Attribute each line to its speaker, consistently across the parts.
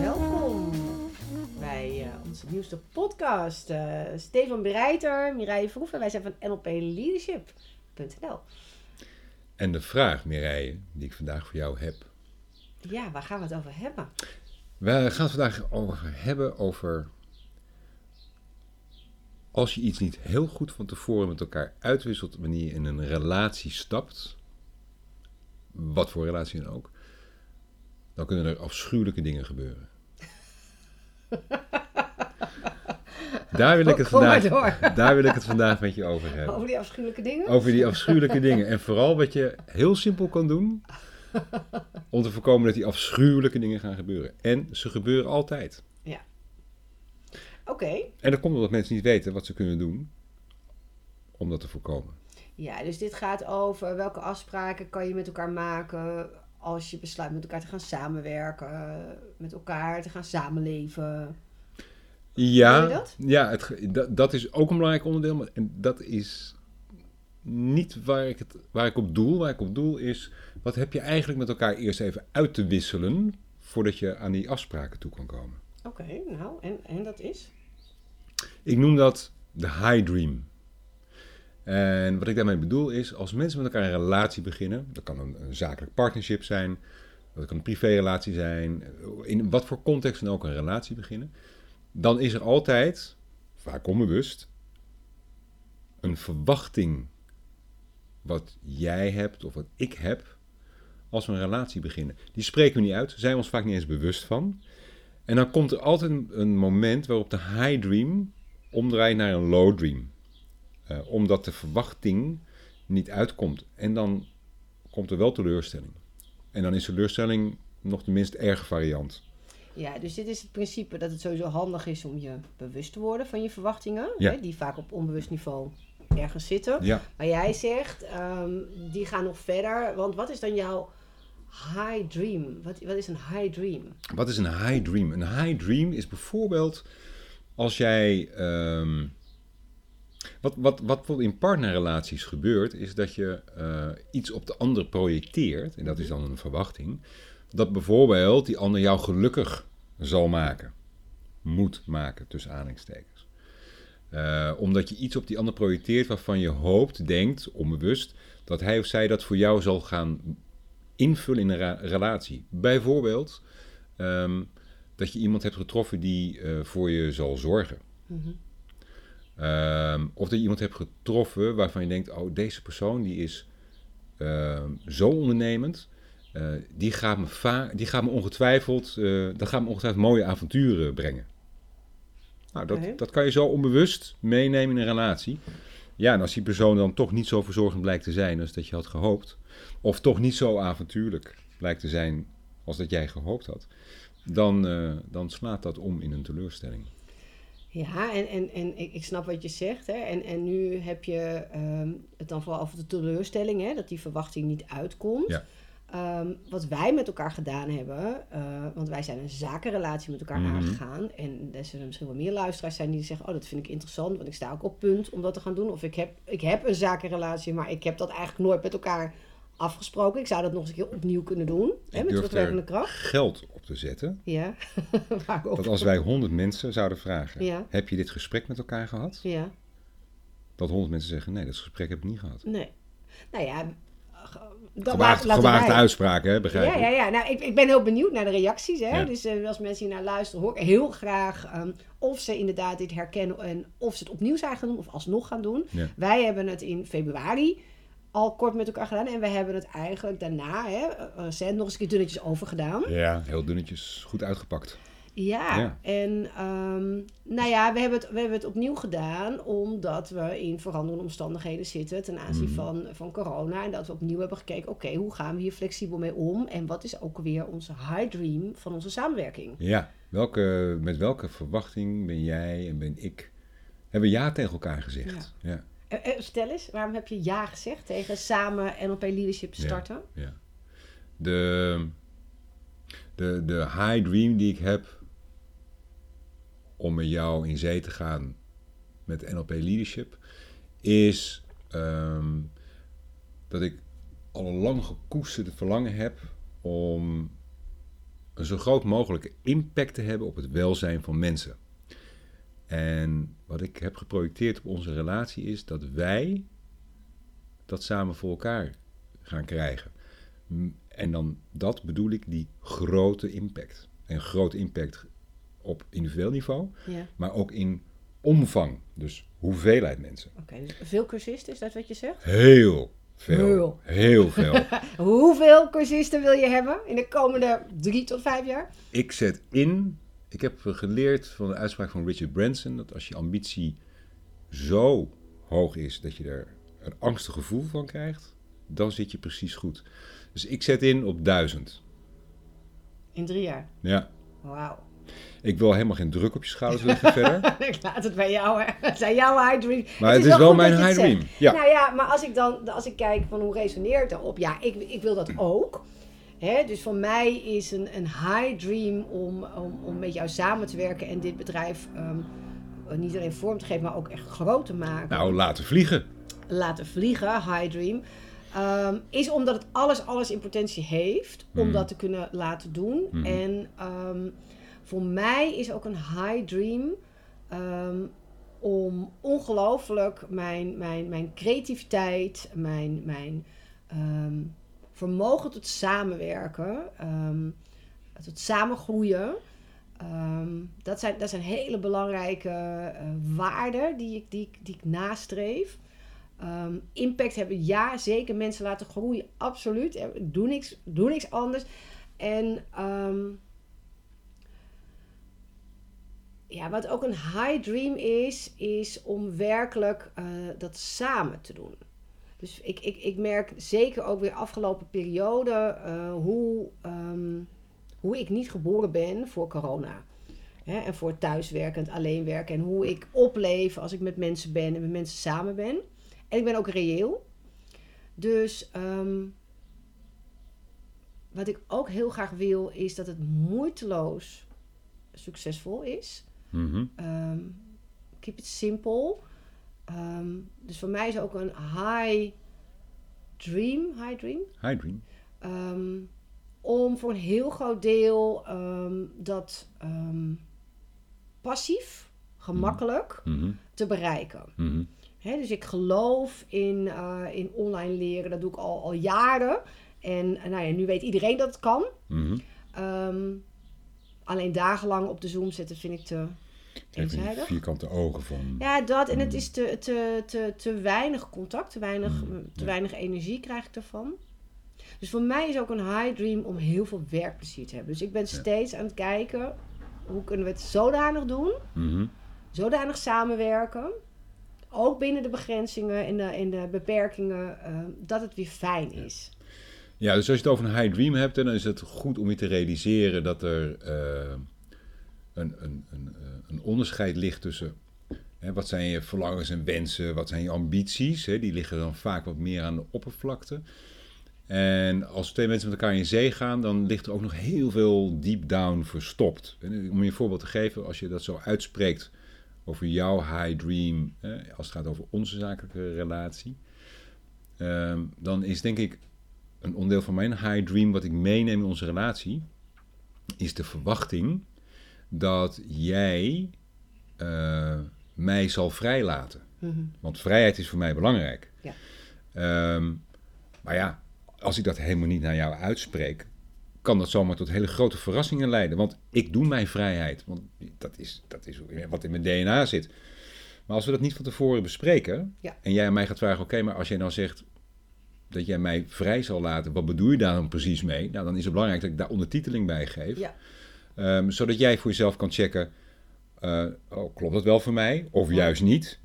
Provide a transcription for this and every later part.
Speaker 1: Welkom bij eh, onze nieuwste podcast. Eh, Stefan Breiter, Mireille Vroeven. Wij zijn van NLPleadership.nl.
Speaker 2: En de vraag, Mireille, die ik vandaag voor jou heb.
Speaker 1: Ja, waar gaan we het over hebben?
Speaker 2: We gaan het vandaag over hebben over als je iets niet heel goed van tevoren met elkaar uitwisselt wanneer je in een relatie stapt, wat voor relatie dan ook, dan kunnen er afschuwelijke dingen gebeuren. Daar wil, ik het vandaag, daar wil ik het vandaag met je over hebben.
Speaker 1: Over die afschuwelijke dingen?
Speaker 2: Over die afschuwelijke dingen. En vooral wat je heel simpel kan doen om te voorkomen dat die afschuwelijke dingen gaan gebeuren. En ze gebeuren altijd.
Speaker 1: Ja. Oké.
Speaker 2: En dat komt omdat mensen niet weten wat ze kunnen doen om dat te voorkomen.
Speaker 1: Ja, dus dit gaat over welke afspraken kan je met elkaar maken als je besluit met elkaar te gaan samenwerken, met elkaar te gaan samenleven.
Speaker 2: Ja,
Speaker 1: dat?
Speaker 2: ja het, dat, dat is ook een belangrijk onderdeel. Maar, en dat is niet waar ik, het, waar ik op doel. Waar ik op doel is, wat heb je eigenlijk met elkaar eerst even uit te wisselen voordat je aan die afspraken toe kan komen.
Speaker 1: Oké, nou, en, en dat is?
Speaker 2: Ik noem dat de high dream. En wat ik daarmee bedoel is, als mensen met elkaar een relatie beginnen, dat kan een, zakelijk partnership zijn, dat kan een privérelatie zijn, in wat voor context dan ook een relatie beginnen, dan is er altijd, vaak onbewust, een verwachting wat jij hebt of wat ik heb als we een relatie beginnen. Die spreken we niet uit, zijn we ons vaak niet eens bewust van. En dan komt er altijd een moment waarop de high dream omdraait naar een low dream. Eh, omdat de verwachting niet uitkomt. En dan komt er wel teleurstelling. En dan is teleurstelling nog de minst erge variant.
Speaker 1: Ja, dus dit is het principe dat het sowieso handig is om je bewust te worden van je verwachtingen,
Speaker 2: Ja.
Speaker 1: hè, die vaak op onbewust niveau ergens zitten.
Speaker 2: Ja,
Speaker 1: Maar jij zegt, ehm, die gaan nog verder, want wat is dan jouw high dream? Wat, wat is een high dream?
Speaker 2: wat is een high dream? Een high dream is bijvoorbeeld als jij. ehm, wat, wat, wat in partnerrelaties gebeurt, is dat je eh, iets op de ander projecteert, en dat is dan een verwachting, dat bijvoorbeeld die ander jou gelukkig zal maken. Moet maken, tussen aanhalingstekens. Eh, omdat je iets op die ander projecteert waarvan je hoopt, denkt, onbewust, dat hij of zij dat voor jou zal gaan invullen in een relatie. Bijvoorbeeld ehm, dat je iemand hebt getroffen die eh, voor je zal zorgen. Ehm, of dat je iemand hebt getroffen waarvan je denkt, oh, deze persoon die is ehm, zo ondernemend, eh, die, gaat me die gaat me ongetwijfeld, dat gaat me ongetwijfeld mooie avonturen brengen. Nou, dat, dat kan je zo onbewust meenemen in een relatie. Ja, en als die persoon dan toch niet zo verzorgend blijkt te zijn als dat je had gehoopt, of toch niet zo avontuurlijk blijkt te zijn als dat jij gehoopt had, dan, eh, dan slaat dat om in een teleurstelling.
Speaker 1: Ja, en, en, en ik, ik snap wat je zegt. Hè? En, en nu heb je ehm, het dan vooral over de teleurstelling, hè? dat die verwachting niet uitkomt.
Speaker 2: Ja.
Speaker 1: Ehm, wat wij met elkaar gedaan hebben, eh, want wij zijn een zakenrelatie met elkaar
Speaker 2: Mhm.
Speaker 1: aangegaan. En er zullen misschien wel meer luisteraars zijn die zeggen, oh dat vind ik interessant, want ik sta ook op punt om dat te gaan doen. Of ik heb, ik heb een zakenrelatie, maar ik heb dat eigenlijk nooit met elkaar afgesproken. Ik zou dat nog eens een keer opnieuw kunnen doen, hè, met terugwerkende
Speaker 2: er
Speaker 1: kracht.
Speaker 2: geld op te zetten.
Speaker 1: Ja,
Speaker 2: Dat als wij 100 mensen zouden vragen:
Speaker 1: Ja.
Speaker 2: Heb je dit gesprek met elkaar gehad?
Speaker 1: Ja,
Speaker 2: Dat 100 mensen zeggen: Nee, dat gesprek heb ik niet gehad.
Speaker 1: nee. Nou ja, dat
Speaker 2: Gewaagd, gewaagde uitspraken, hè, begrijp
Speaker 1: Ja,
Speaker 2: ik.
Speaker 1: ja, ja. Nou, ik, ik ben heel benieuwd naar de reacties. Hè?
Speaker 2: Ja.
Speaker 1: Dus eh, als mensen hier naar luisteren, hoor ik heel graag ehm, of ze inderdaad dit herkennen en of ze het opnieuw zijn gaan doen of alsnog gaan doen.
Speaker 2: Ja.
Speaker 1: Wij hebben het in februari al kort met elkaar gedaan en we hebben het eigenlijk daarna, hè, eh, recent, nog eens een keer dunnetjes overgedaan.
Speaker 2: Ja, heel dunnetjes, goed uitgepakt.
Speaker 1: Ja,
Speaker 2: Ja.
Speaker 1: en ehm, nou ja, we hebben, het, we hebben het opnieuw gedaan omdat we in veranderende omstandigheden zitten ten aanzien
Speaker 2: Mhm.
Speaker 1: van, van corona. En dat we opnieuw hebben gekeken, oké, hoe gaan we hier flexibel mee om? En wat is ook weer onze high dream van onze samenwerking?
Speaker 2: Ja, welke, met welke verwachting ben jij en ben ik? Hebben ja tegen elkaar gezegd? Ja.
Speaker 1: Eh, eh, stel eens, waarom heb je ja gezegd tegen samen NLP Leadership starten?
Speaker 2: ja. De, de, de high dream die ik heb om met jou in zee te gaan met NLP Leadership is ehm, dat ik al een lang gekoesterde verlangen heb om een zo groot mogelijke impact te hebben op het welzijn van mensen. En wat ik heb geprojecteerd op onze relatie is dat wij dat samen voor elkaar gaan krijgen. En dan dat bedoel ik die grote impact. En grote impact op individueel niveau,
Speaker 1: Ja,
Speaker 2: maar ook in omvang. Dus hoeveelheid mensen.
Speaker 1: oké. dus veel cursisten, is dat wat je zegt?
Speaker 2: Heel veel.
Speaker 1: Heel.
Speaker 2: Heel veel.
Speaker 1: Hoeveel cursisten wil je hebben in de komende drie tot vijf jaar?
Speaker 2: ik zet in. Ik heb geleerd van de uitspraak van Richard Branson dat als je ambitie zo hoog is dat je er een angstig gevoel van krijgt, dan zit je precies goed. Dus ik zet in op duizend.
Speaker 1: In drie jaar.
Speaker 2: Ja.
Speaker 1: Wauw.
Speaker 2: Ik wil helemaal geen druk op je schouders leggen verder.
Speaker 1: Ik laat het bij jou, hè. Het zijn jouw high dream.
Speaker 2: Maar het is wel mijn
Speaker 1: dat
Speaker 2: high dream. Ja.
Speaker 1: Nou ja, maar als ik dan als ik kijk van hoe resoneert daarop, ja, ik, ik wil dat ook. Hè, dus voor mij is een, een high dream om, om, om met jou samen te werken en dit bedrijf ehm, niet alleen vorm te geven, maar ook echt groot te maken.
Speaker 2: Nou, laten vliegen.
Speaker 1: laten vliegen, high dream, ehm, is omdat het alles, alles in potentie heeft om
Speaker 2: Mhm.
Speaker 1: dat te kunnen laten doen.
Speaker 2: Mhm.
Speaker 1: En ehm, voor mij is ook een high dream om ongelooflijk mijn, mijn, mijn creativiteit, mijn, mijn vermogen tot samenwerken, ehm, tot samengroeien. ehm, dat, zijn, dat zijn hele belangrijke eh, waarden die ik, die, die ik nastreef. Ehm, impact hebben, ja, zeker. Mensen laten groeien, absoluut. Eh, doe niks, doe niks anders. En ja, wat ook een high dream is, is om werkelijk eh, dat samen te doen. Dus ik, ik, ik merk zeker ook weer afgelopen periode eh, hoe, ehm, hoe ik niet geboren ben voor corona. Hè, en voor thuiswerkend, alleen werken. En hoe ik opleef als ik met mensen ben en met mensen samen ben. En ik ben ook reëel. Dus ehm, wat ik ook heel graag wil, is dat het moeiteloos succesvol is.
Speaker 2: Mhm.
Speaker 1: Ehm, keep it simple. Ehm, dus voor mij is ook een high dream, high dream,
Speaker 2: High dream.
Speaker 1: ehm, om voor een heel groot deel ehm, dat passief, gemakkelijk
Speaker 2: Mhm.
Speaker 1: te bereiken.
Speaker 2: Mhm.
Speaker 1: Dus ik geloof in, eh, in online leren, dat doe ik al, al jaren. En eh, nou ja, nu weet iedereen dat het kan.
Speaker 2: Mhm.
Speaker 1: Alleen dagenlang op de Zoom zitten vind ik te eenzijdig.
Speaker 2: vierkante ogen van.
Speaker 1: Ja, dat. En het is te, te, te, te weinig contact, te weinig,
Speaker 2: Mm,
Speaker 1: te
Speaker 2: ja.
Speaker 1: weinig energie krijg ik ervan. Dus voor mij is ook een high dream om heel veel werkplezier te hebben. Dus ik ben steeds aan het kijken, hoe kunnen we het zodanig doen,
Speaker 2: Mhm.
Speaker 1: zodanig samenwerken, ook binnen de begrenzingen en de, en de beperkingen, eh, dat het weer fijn is.
Speaker 2: Ja, dus als je het over een high dream hebt, dan is het goed om je te realiseren dat er eh, een, een, een, eh, een onderscheid ligt tussen hè, wat zijn je verlangens en wensen, wat zijn je ambities. Hè, die liggen dan vaak wat meer aan de oppervlakte. En als twee mensen met elkaar in zee gaan, dan ligt er ook nog heel veel deep down verstopt. En om je een voorbeeld te geven, als je dat zo uitspreekt over jouw high dream, hè, als het gaat over onze zakelijke relatie, ehm, dan is denk ik een onderdeel van mijn high dream, wat ik meeneem in onze relatie, is de verwachting dat jij eh, mij zal vrijlaten.
Speaker 1: Mhm.
Speaker 2: Want vrijheid is voor mij belangrijk.
Speaker 1: Ja.
Speaker 2: Ehm, maar ja, als ik dat helemaal niet naar jou uitspreek, kan dat zomaar tot hele grote verrassingen leiden. Want ik doe mijn vrijheid. Want dat is, dat is wat in mijn DNA zit. Maar als we dat niet van tevoren bespreken,
Speaker 1: Ja.
Speaker 2: en jij aan mij gaat vragen: oké, maar als jij nou zegt dat jij mij vrij zal laten, wat bedoel je daar dan precies mee? Nou, dan is het belangrijk dat ik daar ondertiteling bij geef.
Speaker 1: Ja.
Speaker 2: Ehm, zodat jij voor jezelf kan checken: eh, oh, klopt dat wel voor mij? Of juist niet?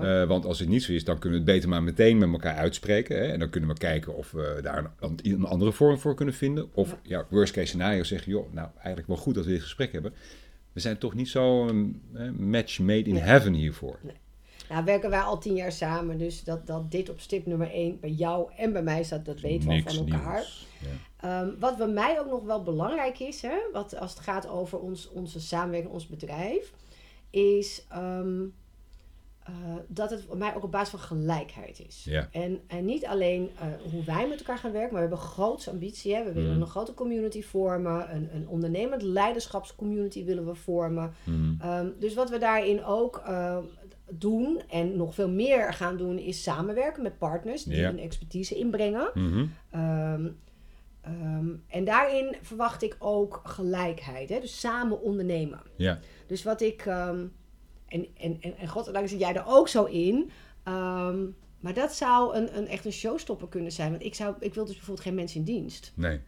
Speaker 2: Eh, want als het niet zo is, dan kunnen we het beter maar meteen met elkaar uitspreken. Hè? En dan kunnen we kijken of we daar een, een andere vorm voor kunnen vinden. Of ja, worst case scenario zeggen, joh, nou eigenlijk wel goed dat we dit gesprek hebben. We zijn toch niet zo een match made in
Speaker 1: Nee.
Speaker 2: heaven hiervoor.
Speaker 1: Nou, werken wij al tien jaar samen, dus dat, dat dit op stip nummer één bij jou en bij mij staat, dat weten we van elkaar.
Speaker 2: Ja.
Speaker 1: Ehm, wat bij mij ook nog wel belangrijk is, hè, wat, als het gaat over ons, onze samenwerking, ons bedrijf, is ehm, eh, dat het voor mij ook op basis van gelijkheid is.
Speaker 2: Ja.
Speaker 1: En, en niet alleen eh, hoe wij met elkaar gaan werken, maar we hebben een grootste ambitie. Hè? We willen
Speaker 2: Mhm.
Speaker 1: een grote community vormen, een, een ondernemend leiderschapscommunity willen we vormen.
Speaker 2: Mhm.
Speaker 1: Ehm, dus wat we daarin ook eh, doen en nog veel meer gaan doen, is samenwerken met partners die
Speaker 2: Ja.
Speaker 1: hun expertise inbrengen.
Speaker 2: Mhm.
Speaker 1: Ehm, en daarin verwacht ik ook gelijkheid, hè? dus samen ondernemen.
Speaker 2: Ja.
Speaker 1: Dus wat ik. ehm, en, en, en, en godzijdank zit jij er ook zo in. Ehm, maar dat zou een, een, echt een showstopper kunnen zijn. Want ik, zou, ik wil dus bijvoorbeeld geen mensen in dienst.
Speaker 2: Nee.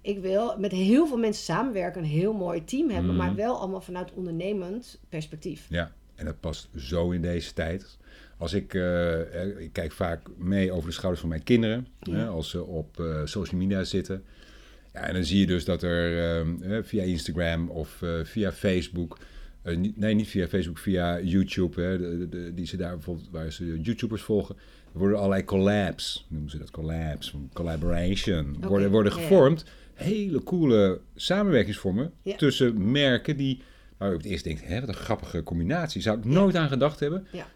Speaker 1: Ik wil met heel veel mensen samenwerken, een heel mooi team hebben,
Speaker 2: Mhm.
Speaker 1: maar wel allemaal vanuit ondernemend perspectief.
Speaker 2: Ja, en dat past zo in deze tijd. Als ik, eh, eh, ik kijk vaak mee over de schouders van mijn kinderen,
Speaker 1: Ja.
Speaker 2: hè, als ze op eh, social media zitten. Ja, en dan zie je dus dat er via Instagram of via Facebook, nee, niet via Facebook, via YouTube, hè, de, de- die ze daar bijvoorbeeld, waar ze YouTubers volgen, worden allerlei collabs, noemen ze dat collabs, collaboration, worden, worden gevormd. Hele coole samenwerkingsvormen
Speaker 1: Ja.
Speaker 2: tussen merken die nou, op het eerst denkt, hè, wat een grappige combinatie. Zou ik nooit aan gedacht hebben.
Speaker 1: Ja.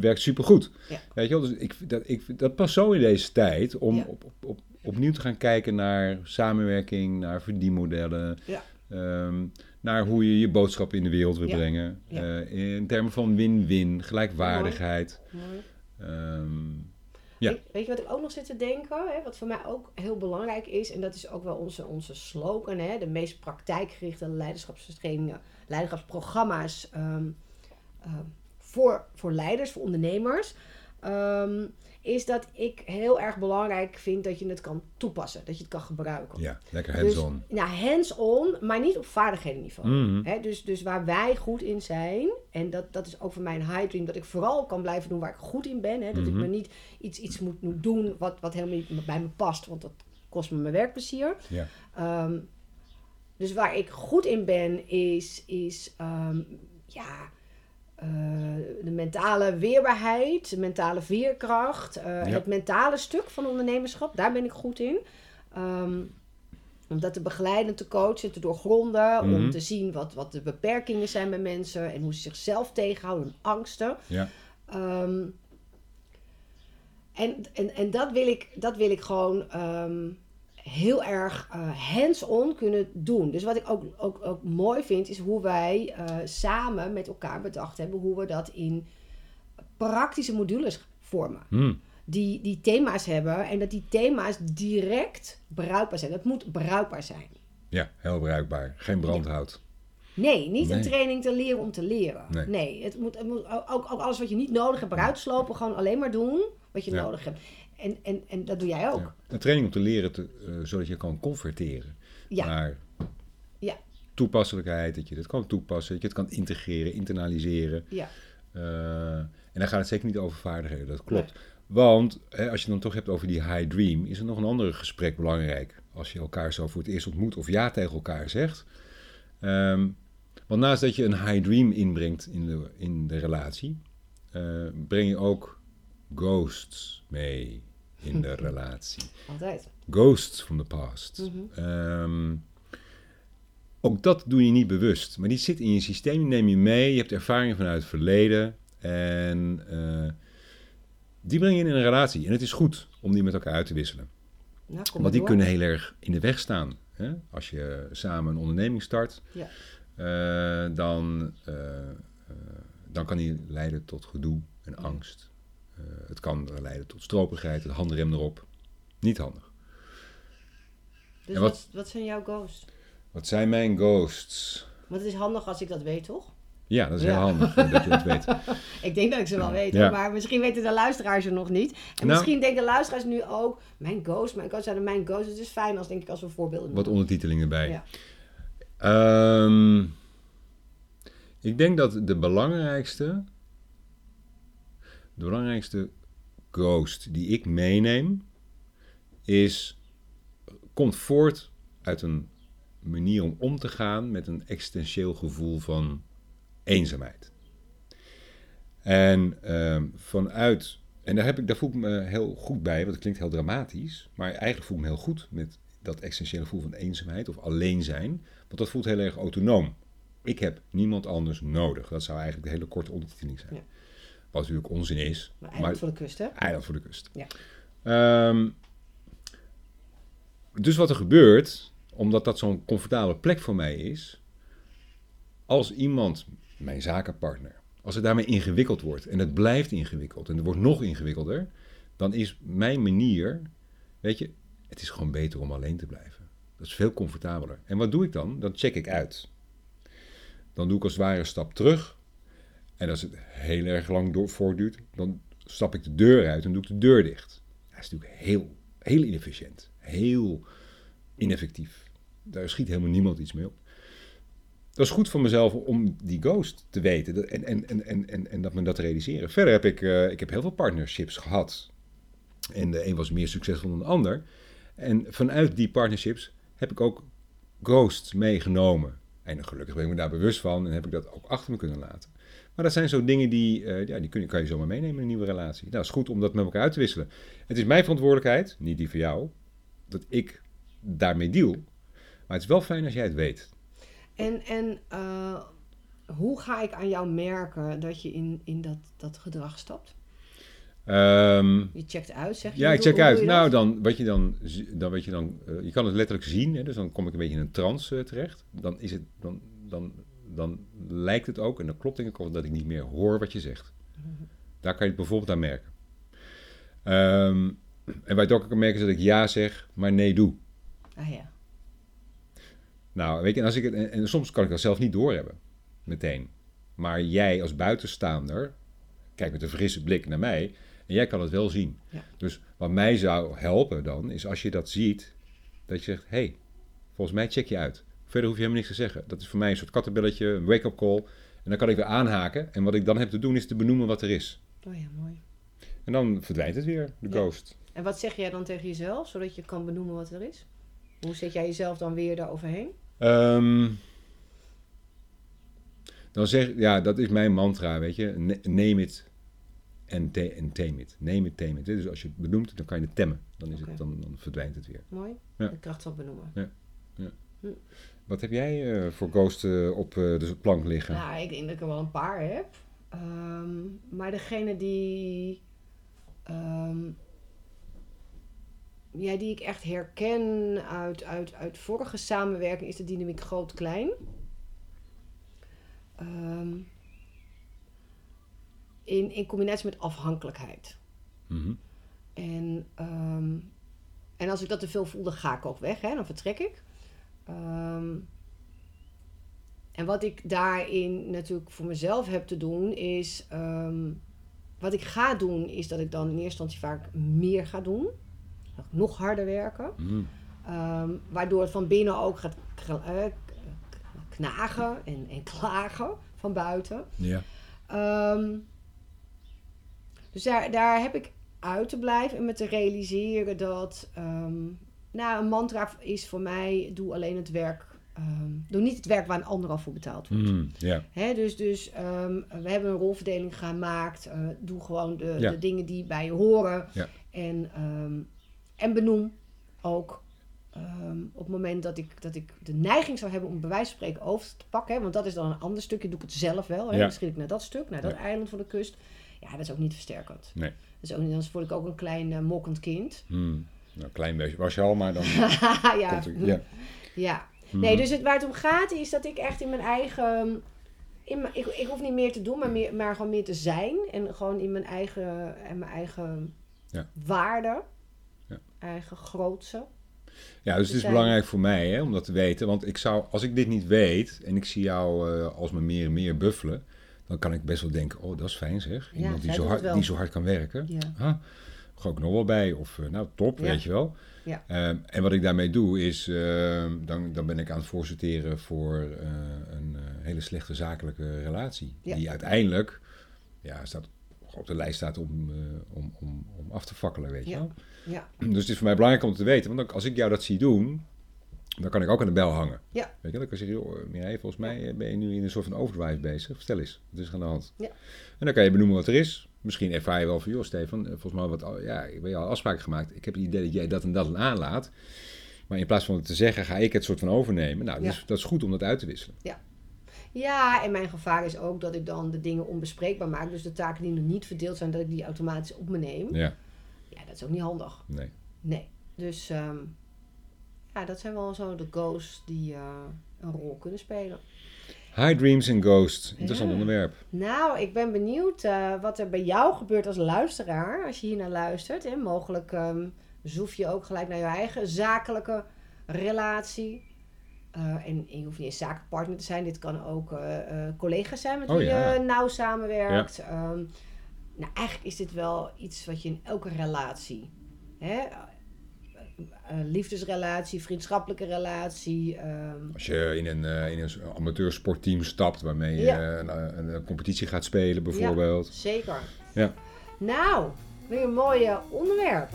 Speaker 2: Werkt supergoed.
Speaker 1: Ja.
Speaker 2: Weet je wel, dus ik, dat, ik, dat past zo in deze tijd om
Speaker 1: Ja.
Speaker 2: op, op, op, opnieuw te gaan kijken naar samenwerking, naar verdienmodellen.
Speaker 1: Ja.
Speaker 2: ehm, naar hoe je je boodschap in de wereld wil brengen. Eh, in termen van win-win, gelijkwaardigheid.
Speaker 1: Mooi.
Speaker 2: Ehm, Ja.
Speaker 1: Weet, weet je wat ik ook nog zit te denken? Hè? Wat voor mij ook heel belangrijk is, en dat is ook wel onze, onze slogan, hè? de meest praktijkgerichte leiderschapstrainingen, leiderschapsprogramma's ehm, voor, voor leiders, voor ondernemers. ehm, is dat ik heel erg belangrijk vind dat je het kan toepassen, dat je het kan gebruiken.
Speaker 2: ja, lekker hands-on.
Speaker 1: Dus, ja, hands-on, maar niet op vaardighedenniveau.
Speaker 2: Mhm.
Speaker 1: Hè, dus, dus waar wij goed in zijn, en dat, dat is ook voor mij een high dream, dat ik vooral kan blijven doen waar ik goed in ben. Hè, dat
Speaker 2: Mhm.
Speaker 1: ik me niet iets, iets moet, moet doen wat, wat helemaal niet bij me past, want dat kost me mijn werkplezier.
Speaker 2: Ja.
Speaker 1: Ehm, dus waar ik goed in ben, is, is ehm, ja, eh, de mentale weerbaarheid, de mentale veerkracht, eh,
Speaker 2: Ja.
Speaker 1: het mentale stuk van ondernemerschap. Daar ben ik goed in. Ehm, om dat te begeleiden, te coachen, te doorgronden.
Speaker 2: Mhm.
Speaker 1: Om te zien wat, wat de beperkingen zijn bij mensen en hoe ze zichzelf tegenhouden, angsten.
Speaker 2: Ja.
Speaker 1: Ehm, en en, en dat, wil ik, dat wil ik gewoon ehm, heel erg eh, hands-on kunnen doen. Dus wat ik ook, ook, ook mooi vind, is hoe wij eh, samen met elkaar bedacht hebben hoe we dat in praktische modules vormen.
Speaker 2: Hm.
Speaker 1: Die, die thema's hebben en dat die thema's direct bruikbaar zijn. Het moet bruikbaar zijn.
Speaker 2: ja, heel bruikbaar. Geen brandhout.
Speaker 1: Nee, niet
Speaker 2: Nee.
Speaker 1: een training te leren om te leren.
Speaker 2: Nee.
Speaker 1: Nee, het moet, het moet ook, ook alles wat je niet nodig hebt eruit slopen. Gewoon alleen maar doen wat je
Speaker 2: Ja.
Speaker 1: nodig hebt. En, en, en dat doe jij ook.
Speaker 2: Ja. Een training om te leren, te, eh, zodat je kan converteren
Speaker 1: Ja.
Speaker 2: naar
Speaker 1: Ja.
Speaker 2: toepasselijkheid, dat je het kan toepassen, dat je het kan integreren, internaliseren.
Speaker 1: Ja.
Speaker 2: Eh, en dan gaat het zeker niet over vaardigheden, dat klopt. Want hè, als je het dan toch hebt over die high dream, is er nog een ander gesprek belangrijk. Als je elkaar zo voor het eerst ontmoet of ja tegen elkaar zegt. Ehm, want naast dat je een high dream inbrengt in de, in de relatie, eh, breng je ook ghosts mee in de relatie.
Speaker 1: Altijd.
Speaker 2: Ghosts from the past.
Speaker 1: Mhm.
Speaker 2: Ehm, ook dat doe je niet bewust. Maar die zit in je systeem, die neem je mee. Je hebt ervaringen vanuit het verleden. En eh, die breng je in een relatie. En het is goed om die met elkaar uit te wisselen.
Speaker 1: Nou,
Speaker 2: Want die
Speaker 1: door.
Speaker 2: kunnen heel erg in de weg staan. Hè? Als je samen een onderneming start,
Speaker 1: Ja.
Speaker 2: eh, dan, eh, dan kan die leiden tot gedoe en angst. Eh, het kan leiden tot stroperigheid, het handrem erop. Niet handig.
Speaker 1: Dus
Speaker 2: En
Speaker 1: wat,
Speaker 2: wat-
Speaker 1: wat zijn jouw ghosts?
Speaker 2: Wat zijn mijn ghosts?
Speaker 1: Want het is handig als ik dat weet, toch?
Speaker 2: Ja, dat is
Speaker 1: Ja.
Speaker 2: heel handig dat je dat weet.
Speaker 1: Ik denk dat ik ze wel weet,
Speaker 2: Ja.
Speaker 1: maar misschien weten de luisteraars er nog niet. En
Speaker 2: Nou.
Speaker 1: misschien denken luisteraars nu ook, mijn ghost, mijn ghost zijn mijn ghosts. Het is fijn als, denk ik, als we voorbeelden
Speaker 2: Wat
Speaker 1: noemen.
Speaker 2: ondertiteling erbij.
Speaker 1: Ja.
Speaker 2: Ehm, ik denk dat de belangrijkste, de belangrijkste ghost die ik meeneem, is, komt voort uit een manier om om te gaan met een existentieel gevoel van eenzaamheid. En ehm, vanuit, en daar, heb ik, daar voel ik me heel goed bij, want het klinkt heel dramatisch, maar eigenlijk voel ik me heel goed met dat existentiële gevoel van eenzaamheid of alleen zijn, want dat voelt heel erg autonoom. Ik heb niemand anders nodig. Dat zou eigenlijk de hele korte ondertiteling zijn. Wat natuurlijk onzin is.
Speaker 1: Maar eiland
Speaker 2: Maar-
Speaker 1: voor de kust, hè?
Speaker 2: Eiland voor de kust.
Speaker 1: Ja.
Speaker 2: Ehm, dus wat er gebeurt, omdat dat zo'n comfortabele plek voor mij is, als iemand, mijn zakenpartner, als het daarmee ingewikkeld wordt en het blijft ingewikkeld en het wordt nog ingewikkelder, dan is mijn manier, weet je, het is gewoon beter om alleen te blijven. Dat is veel comfortabeler. En wat doe ik dan? Dan check ik uit. Dan doe ik als het ware een stap terug. En als het heel erg lang door, voortduurt, dan stap ik de deur uit en doe ik de deur dicht. Dat is natuurlijk heel, heel inefficiënt. Heel ineffectief. Daar schiet helemaal niemand iets mee op. Dat is goed voor mezelf om die ghost te weten en, en, en, en, en, en dat me dat te realiseren. Verder heb ik, eh, ik heb heel veel partnerships gehad. En de een was meer succesvol dan de ander. En vanuit die partnerships heb ik ook ghosts meegenomen. En gelukkig ben ik me daar bewust van en heb ik dat ook achter me kunnen laten. Maar dat zijn zo dingen die, eh, ja, die kun kan je zomaar meenemen in een nieuwe relatie. Nou, is goed om dat met elkaar uit te wisselen. Het is mijn verantwoordelijkheid, niet die van jou, dat ik daarmee deal. Maar het is wel fijn als jij het weet.
Speaker 1: En, en eh, hoe ga ik aan jou merken dat je in, in dat, dat gedrag stapt?
Speaker 2: Ehm,
Speaker 1: Je checkt uit, zeg je?
Speaker 2: ja, ik check uit. Nou, dan, wat je dan, dan, wat je dan eh, je kan het letterlijk zien, hè, dus dan kom ik een beetje in een trance eh, terecht. Dan, is het, dan, dan, dan lijkt het ook, en dan klopt denk ik ook, dat ik niet meer hoor wat je zegt. Daar kan je het bijvoorbeeld aan merken. Ehm, en wat je ook kan merken is dat ik ja zeg, maar nee doe.
Speaker 1: Ah ja.
Speaker 2: Nou, weet je, en, als ik het, en, en soms kan ik dat zelf niet doorhebben, meteen. Maar jij als buitenstaander, kijkt met een frisse blik naar mij, en jij kan het wel zien.
Speaker 1: Ja.
Speaker 2: Dus wat mij zou helpen dan, is als je dat ziet, dat je zegt, hé, hey, volgens mij check je uit. Verder hoef je helemaal niks te zeggen. Dat is voor mij een soort kattenbelletje, een wake-up call. En dan kan ik weer aanhaken. En wat ik dan heb te doen, is te benoemen wat er is.
Speaker 1: Oh ja, mooi.
Speaker 2: En dan verdwijnt het weer, de
Speaker 1: Ja.
Speaker 2: ghost.
Speaker 1: En wat zeg jij dan tegen jezelf, zodat je kan benoemen wat er is? Hoe zet jij jezelf dan weer daar overheen?
Speaker 2: Ehm, dan zeg ja, dat is mijn mantra, weet je. Ne- Name it en ta- en tame it. Name it, tame it. Dus als je het benoemt, dan kan je het temmen. Dan, is het, dan, dan verdwijnt het weer.
Speaker 1: Mooi.
Speaker 2: Ja.
Speaker 1: De kracht van benoemen.
Speaker 2: Wat heb jij eh, voor ghost eh, op eh, de plank liggen?
Speaker 1: Nou, ik denk dat ik er wel een paar heb. Ehm, maar degene die, ja, die ik echt herken uit, uit, uit vorige samenwerking is de dynamiek groot-klein. Ehm, in, in combinatie met afhankelijkheid.
Speaker 2: Mhm.
Speaker 1: En, ehm, en als ik dat te veel voel, dan ga ik ook weg. Hè? Dan vertrek ik. Ehm, en wat ik daarin natuurlijk voor mezelf heb te doen, is... ehm, wat ik ga doen, is dat ik dan in eerste instantie vaak meer ga doen. Nog harder werken.
Speaker 2: Mhm.
Speaker 1: Waardoor het van binnen ook gaat eh, knagen en, en klagen van buiten.
Speaker 2: Ja.
Speaker 1: Dus daar, daar heb ik uit te blijven en me te realiseren dat... ehm, nou, een mantra is voor mij, doe alleen het werk... ehm, doe niet het werk waar een ander al voor betaald wordt.
Speaker 2: Ja.
Speaker 1: Hè, dus dus ehm, we hebben een rolverdeling gemaakt. eh, doe gewoon de, de dingen die bij je horen.
Speaker 2: Ja.
Speaker 1: En, en benoem ook op het moment dat ik, dat ik de neiging zou hebben om bij wijze van spreken over te pakken. Hè, want dat is dan een ander stukje. Doe ik het zelf wel. Hè,
Speaker 2: Ja.
Speaker 1: Dan schiet ik naar dat stuk, naar dat
Speaker 2: Ja.
Speaker 1: eiland voor de kust. Ja, dat is ook niet versterkend.
Speaker 2: Nee.
Speaker 1: Dat is ook, niet- dan word ik ook een klein eh, mokkend kind.
Speaker 2: Mhm. Nou, klein beetje was je al, maar dan
Speaker 1: ja.
Speaker 2: er... Ja.
Speaker 1: Ja. Nee, dus het, waar het om gaat is dat ik echt in mijn eigen... In mijn, ik, ik hoef niet meer te doen, maar, meer, maar gewoon meer te zijn. En gewoon in mijn eigen, en mijn eigen
Speaker 2: Ja.
Speaker 1: waarde.
Speaker 2: Ja.
Speaker 1: Eigen grootse.
Speaker 2: Ja, dus het is belangrijk voor mij hè, om dat te weten. Want ik zou, als ik dit niet weet en ik zie jou eh alsmaar meer en meer buffelen, dan kan ik best wel denken, oh, dat is fijn zeg. Iemand die zo, hard, die zo hard kan werken.
Speaker 1: Ja.
Speaker 2: Ah, ga ik nog wel bij. Of eh, nou, top, weet je wel.
Speaker 1: Ja.
Speaker 2: Ehm, en wat ik daarmee doe is, ehm, dan, dan ben ik aan het voorsorteren voor eh, een eh, hele slechte zakelijke relatie.
Speaker 1: Ja.
Speaker 2: Die uiteindelijk ja, staat, op de lijst staat om, om, om, om af te fakkelen, weet je
Speaker 1: Ja.
Speaker 2: wel.
Speaker 1: Ja.
Speaker 2: Dus het is voor mij belangrijk om te weten. Want als ik jou dat zie doen, dan kan ik ook aan de bel hangen.
Speaker 1: Ja.
Speaker 2: Weet je, dan kan ik zeggen, joh, Mireille, volgens mij eh, ben je nu in een soort van overdrive bezig. Vertel eens, wat is er aan de hand?
Speaker 1: Ja.
Speaker 2: En dan kan je benoemen wat er is. Misschien ervaar je wel van, joh Stefan, eh, volgens mij wat, al- ja, we hebben al afspraken gemaakt. Ik heb het idee dat jij dat en dat aanlaat. Maar in plaats van het te zeggen, ga ik het soort van overnemen. Nou,
Speaker 1: Ja.
Speaker 2: dus, dat is goed om dat uit te wisselen.
Speaker 1: Ja, en mijn gevaar is ook dat ik dan de dingen onbespreekbaar maak. Dus de taken die nog niet verdeeld zijn, dat ik die automatisch op me neem.
Speaker 2: Ja,
Speaker 1: Ja, dat is ook niet handig.
Speaker 2: nee.
Speaker 1: Nee. Dus ehm, ja, dat zijn wel zo de ghosts die eh, een rol kunnen spelen.
Speaker 2: High Dreams and Ghosts. Interessant
Speaker 1: Ja.
Speaker 2: onderwerp.
Speaker 1: Nou, ik ben benieuwd eh, wat er bij jou gebeurt als luisteraar. Als je hier naar luistert. Hè. Mogelijk ehm, zoef je ook gelijk naar je eigen zakelijke relatie. Eh, en, en je hoeft niet eens zakenpartner te zijn. Dit kan ook collega's zijn met
Speaker 2: Oh,
Speaker 1: wie
Speaker 2: ja.
Speaker 1: je nauw samenwerkt. Ehm, nou, eigenlijk is dit wel iets wat je in elke relatie... Hè, eh, liefdesrelatie, vriendschappelijke relatie. Ehm,
Speaker 2: Als je in een, eh, in een amateursportteam stapt waarmee je eh, een, een, competitie gaat spelen bijvoorbeeld.
Speaker 1: Ja, zeker.
Speaker 2: Ja.
Speaker 1: Nou, weer een mooi onderwerp.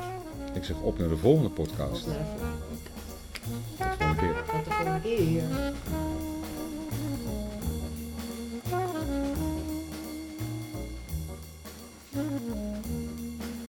Speaker 2: Ik zeg op naar de volgende podcast. Tot de volgende keer.
Speaker 1: Tot de volgende keer